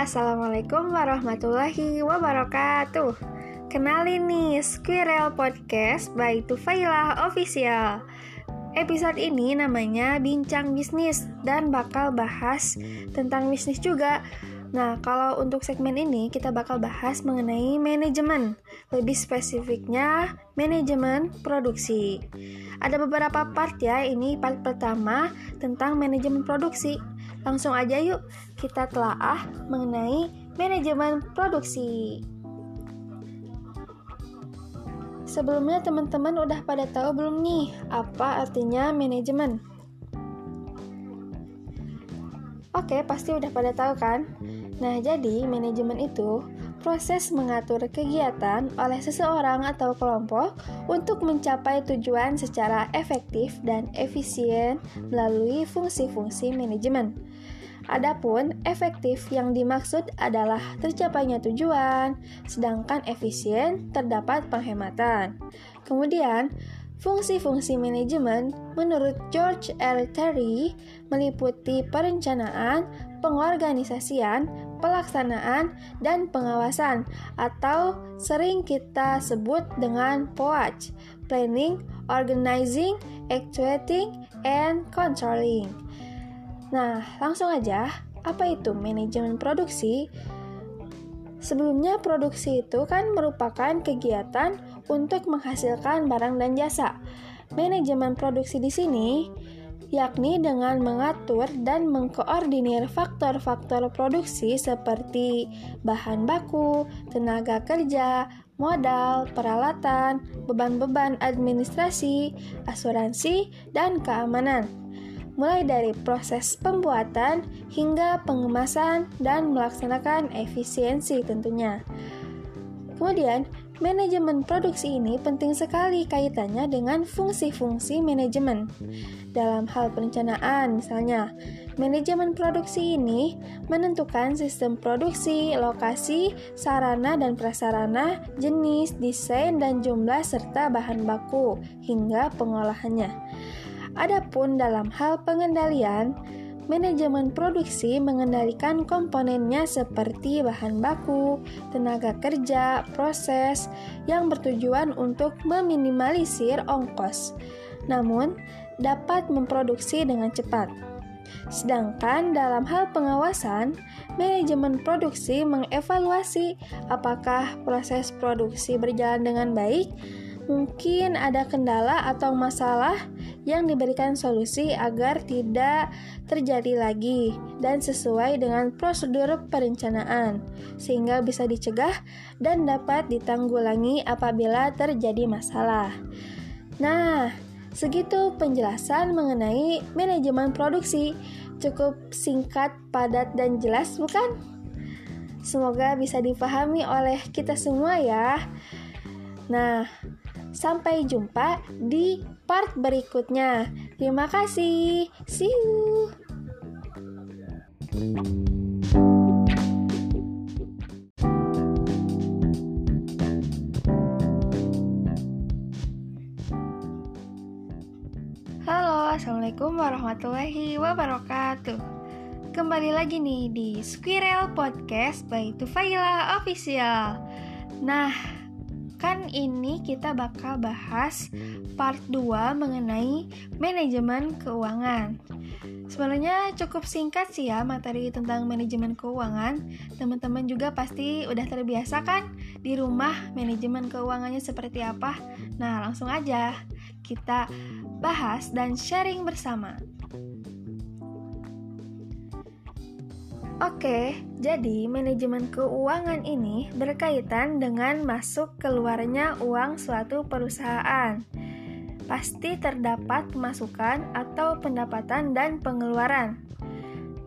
Assalamualaikum warahmatullahi wabarakatuh. Kenalin nih Squirrel Podcast by Tufaila Official. Episode ini namanya Bincang Bisnis dan bakal bahas tentang bisnis juga. Nah, kalau untuk segmen ini kita bakal bahas mengenai manajemen Lebih spesifiknya manajemen produksi. Ada beberapa part ya, ini part pertama tentang manajemen produksi Langsung aja yuk kita telaah mengenai manajemen produksi. Sebelumnya teman-teman udah pada tahu belum nih apa artinya manajemen? Oke, pasti udah pada tahu kan? Nah, jadi manajemen itu proses mengatur kegiatan oleh seseorang atau kelompok untuk mencapai tujuan secara efektif dan efisien melalui fungsi-fungsi manajemen. Adapun efektif yang dimaksud adalah tercapainya tujuan, sedangkan efisien terdapat penghematan. Kemudian, fungsi-fungsi manajemen menurut George R. Terry meliputi perencanaan, pengorganisasian, pelaksanaan, dan pengawasan atau sering kita sebut dengan POAC, planning, organizing, actuating, and controlling. Nah, langsung aja, apa itu manajemen produksi? Sebelumnya produksi itu kan merupakan kegiatan untuk menghasilkan barang dan jasa. Manajemen produksi di sini yakni dengan mengatur dan mengkoordinir faktor-faktor produksi seperti bahan baku, tenaga kerja, modal, peralatan, beban-beban administrasi, asuransi, dan keamanan mulai dari proses pembuatan hingga pengemasan dan melaksanakan efisiensi tentunya. Kemudian, manajemen produksi ini penting sekali kaitannya dengan fungsi-fungsi manajemen. Dalam hal perencanaan, misalnya, manajemen produksi ini menentukan sistem produksi, lokasi, sarana dan prasarana, jenis, desain, dan jumlah serta bahan baku hingga pengolahannya. Adapun dalam hal pengendalian, manajemen produksi mengendalikan komponennya seperti bahan baku, tenaga kerja, proses yang bertujuan untuk meminimalisir ongkos, namun dapat memproduksi dengan cepat. Sedangkan dalam hal pengawasan, manajemen produksi mengevaluasi apakah proses produksi berjalan dengan baik mungkin ada kendala atau masalah yang diberikan solusi agar tidak terjadi lagi dan sesuai dengan prosedur perencanaan sehingga bisa dicegah dan dapat ditanggulangi apabila terjadi masalah. Nah, segitu penjelasan mengenai manajemen produksi. Cukup singkat, padat, dan jelas, bukan? Semoga bisa dipahami oleh kita semua ya. Nah, Sampai jumpa di part berikutnya. Terima kasih. See you. Halo, Assalamualaikum warahmatullahi wabarakatuh Kembali lagi nih di Squirrel Podcast by Tufaila Official Nah, Kan ini kita bakal bahas part 2 mengenai manajemen keuangan. Sebenarnya cukup singkat sih ya materi tentang manajemen keuangan. Teman-teman juga pasti udah terbiasa kan di rumah manajemen keuangannya seperti apa. Nah, langsung aja kita bahas dan sharing bersama. Oke, jadi manajemen keuangan ini berkaitan dengan masuk keluarnya uang suatu perusahaan. Pasti terdapat pemasukan atau pendapatan dan pengeluaran.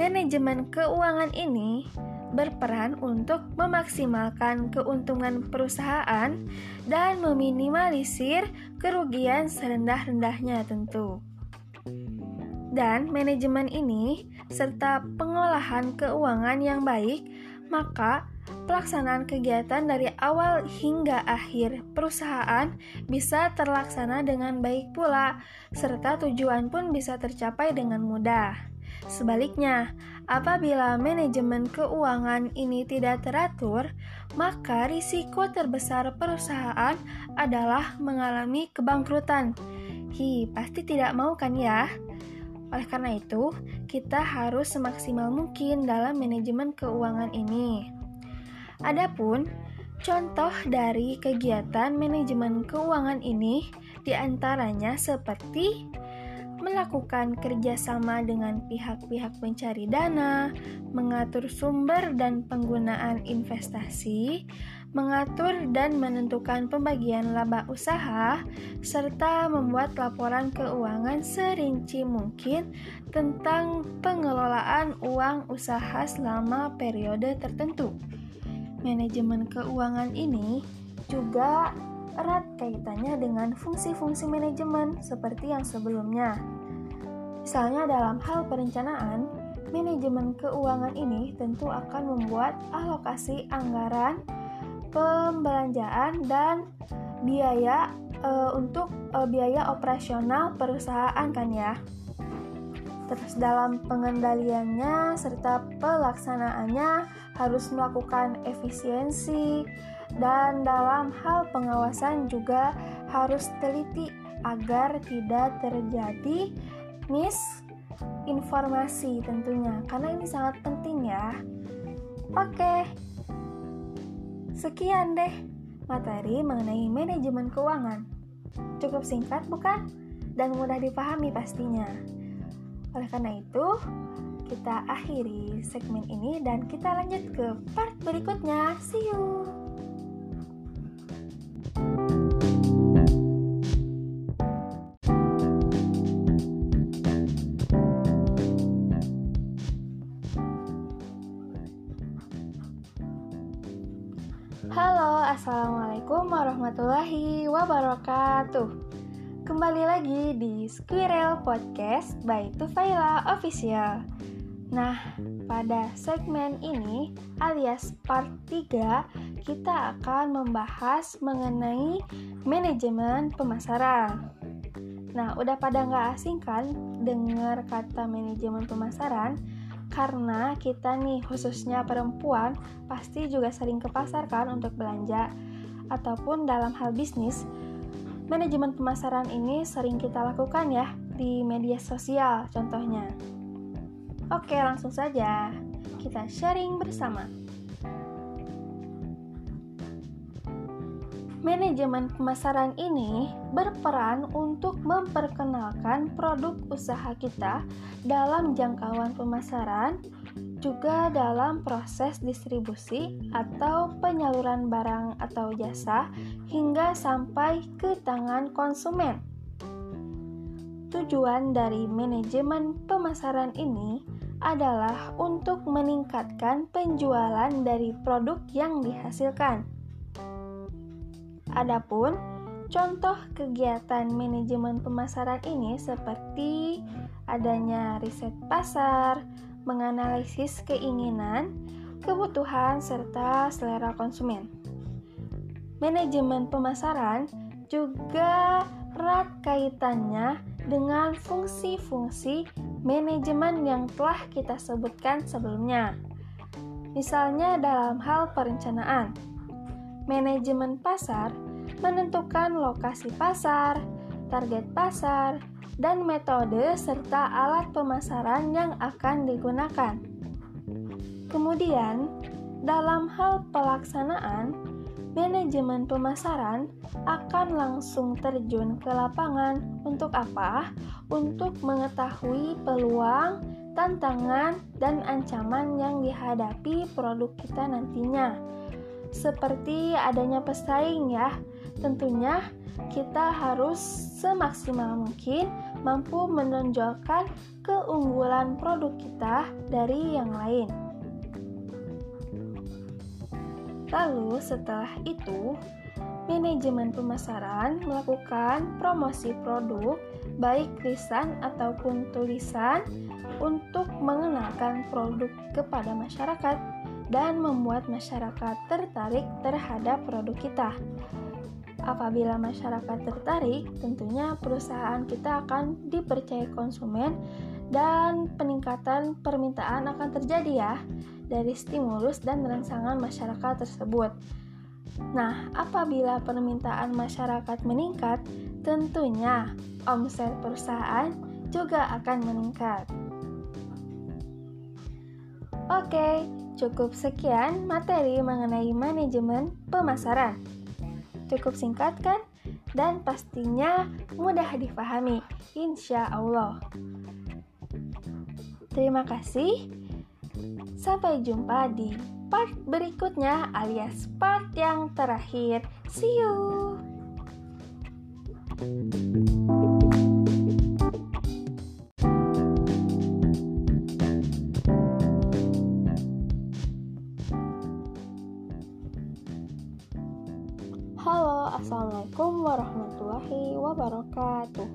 Manajemen keuangan ini berperan untuk memaksimalkan keuntungan perusahaan dan meminimalisir kerugian serendah-rendahnya tentu. Dan manajemen ini serta pengolahan keuangan yang baik, maka pelaksanaan kegiatan dari awal hingga akhir perusahaan bisa terlaksana dengan baik pula, serta tujuan pun bisa tercapai dengan mudah. Sebaliknya, apabila manajemen keuangan ini tidak teratur, maka risiko terbesar perusahaan adalah mengalami kebangkrutan. Hi, pasti tidak mau kan ya? Oleh karena itu, kita harus semaksimal mungkin dalam manajemen keuangan ini. Adapun contoh dari kegiatan manajemen keuangan ini di antaranya seperti melakukan kerjasama dengan pihak-pihak pencari dana, mengatur sumber dan penggunaan investasi, mengatur dan menentukan pembagian laba usaha, serta membuat laporan keuangan serinci mungkin tentang pengelolaan uang usaha selama periode tertentu. Manajemen keuangan ini juga erat kaitannya dengan fungsi-fungsi manajemen seperti yang sebelumnya. Misalnya dalam hal perencanaan, manajemen keuangan ini tentu akan membuat alokasi anggaran, pembelanjaan dan biaya e, untuk e, biaya operasional perusahaan kan ya. Terus dalam pengendaliannya serta pelaksanaannya harus melakukan efisiensi, dan dalam hal pengawasan juga harus teliti agar tidak terjadi misinformasi tentunya karena ini sangat penting ya. Oke. Sekian deh materi mengenai manajemen keuangan. Cukup singkat bukan? Dan mudah dipahami pastinya. Oleh karena itu, kita akhiri segmen ini dan kita lanjut ke part berikutnya. See you. Kembali lagi di Squirrel Podcast by Tufaila Official. Nah, pada segmen ini alias part 3 kita akan membahas mengenai manajemen pemasaran. Nah, udah pada nggak asing kan dengar kata manajemen pemasaran? Karena kita nih khususnya perempuan pasti juga sering ke pasar kan untuk belanja ataupun dalam hal bisnis. Manajemen pemasaran ini sering kita lakukan ya di media sosial contohnya. Oke, langsung saja kita sharing bersama. Manajemen pemasaran ini berperan untuk memperkenalkan produk usaha kita dalam jangkauan pemasaran, juga dalam proses distribusi atau penyaluran barang atau jasa hingga sampai ke tangan konsumen. Tujuan dari manajemen pemasaran ini adalah untuk meningkatkan penjualan dari produk yang dihasilkan Adapun contoh kegiatan manajemen pemasaran ini seperti adanya riset pasar, menganalisis keinginan, kebutuhan, serta selera konsumen. Manajemen pemasaran juga erat kaitannya dengan fungsi-fungsi manajemen yang telah kita sebutkan sebelumnya. Misalnya dalam hal perencanaan, manajemen pasar menentukan lokasi pasar, target pasar, dan metode serta alat pemasaran yang akan digunakan. Kemudian, dalam hal pelaksanaan, manajemen pemasaran akan langsung terjun ke lapangan untuk apa? Untuk mengetahui peluang, tantangan, dan ancaman yang dihadapi produk kita nantinya seperti adanya pesaing ya. Tentunya kita harus semaksimal mungkin mampu menonjolkan keunggulan produk kita dari yang lain. Lalu setelah itu, manajemen pemasaran melakukan promosi produk baik lisan ataupun tulisan untuk mengenalkan produk kepada masyarakat dan membuat masyarakat tertarik terhadap produk kita. Apabila masyarakat tertarik, tentunya perusahaan kita akan dipercaya konsumen dan peningkatan permintaan akan terjadi ya dari stimulus dan rangsangan masyarakat tersebut. Nah, apabila permintaan masyarakat meningkat, tentunya omset perusahaan juga akan meningkat. Oke, cukup sekian materi mengenai manajemen pemasaran. Cukup singkat kan? Dan pastinya mudah difahami, insya Allah. Terima kasih. Sampai jumpa di part berikutnya alias part yang terakhir. See you. Halo, Assalamualaikum warahmatullahi wabarakatuh.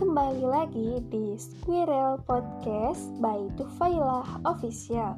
Kembali lagi di Squirrel Podcast by Tufailah Official.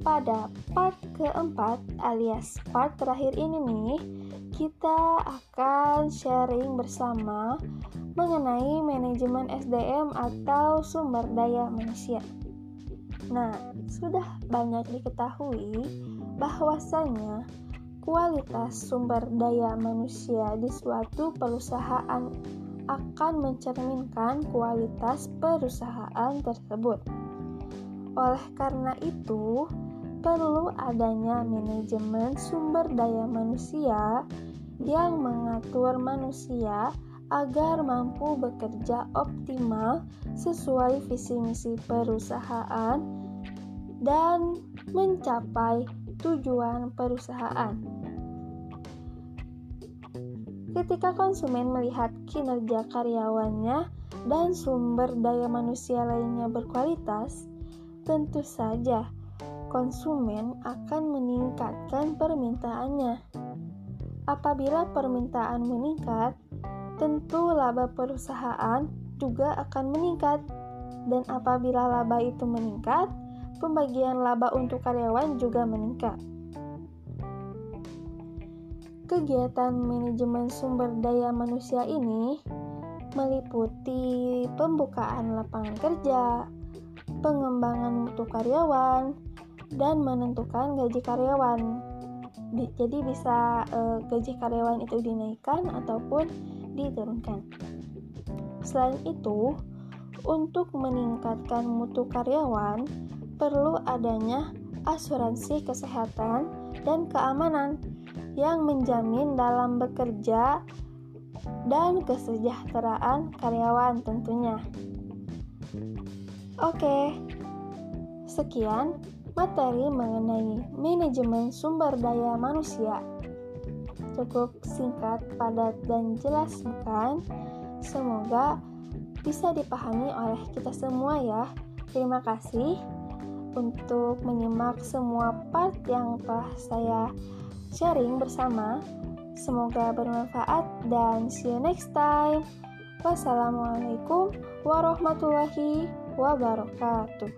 Pada part keempat alias part terakhir ini nih, kita akan sharing bersama mengenai manajemen SDM atau sumber daya manusia. Nah, sudah banyak diketahui bahwasanya kualitas sumber daya manusia di suatu perusahaan akan mencerminkan kualitas perusahaan tersebut. Oleh karena itu, perlu adanya manajemen sumber daya manusia yang mengatur manusia agar mampu bekerja optimal sesuai visi misi perusahaan dan mencapai tujuan perusahaan. Ketika konsumen melihat kinerja karyawannya dan sumber daya manusia lainnya berkualitas, tentu saja konsumen akan meningkatkan permintaannya. Apabila permintaan meningkat, tentu laba perusahaan juga akan meningkat. Dan apabila laba itu meningkat, pembagian laba untuk karyawan juga meningkat. Kegiatan manajemen sumber daya manusia ini meliputi pembukaan lapangan kerja, pengembangan mutu karyawan, dan menentukan gaji karyawan. Jadi bisa e, gaji karyawan itu dinaikkan ataupun diturunkan. Selain itu, untuk meningkatkan mutu karyawan perlu adanya asuransi kesehatan dan keamanan yang menjamin dalam bekerja dan kesejahteraan karyawan tentunya. Oke, sekian materi mengenai manajemen sumber daya manusia. Cukup singkat, padat, dan jelas bukan? Semoga bisa dipahami oleh kita semua ya. Terima kasih untuk menyimak semua part yang telah saya sharing bersama. Semoga bermanfaat dan see you next time. Wassalamualaikum warahmatullahi wabarakatuh.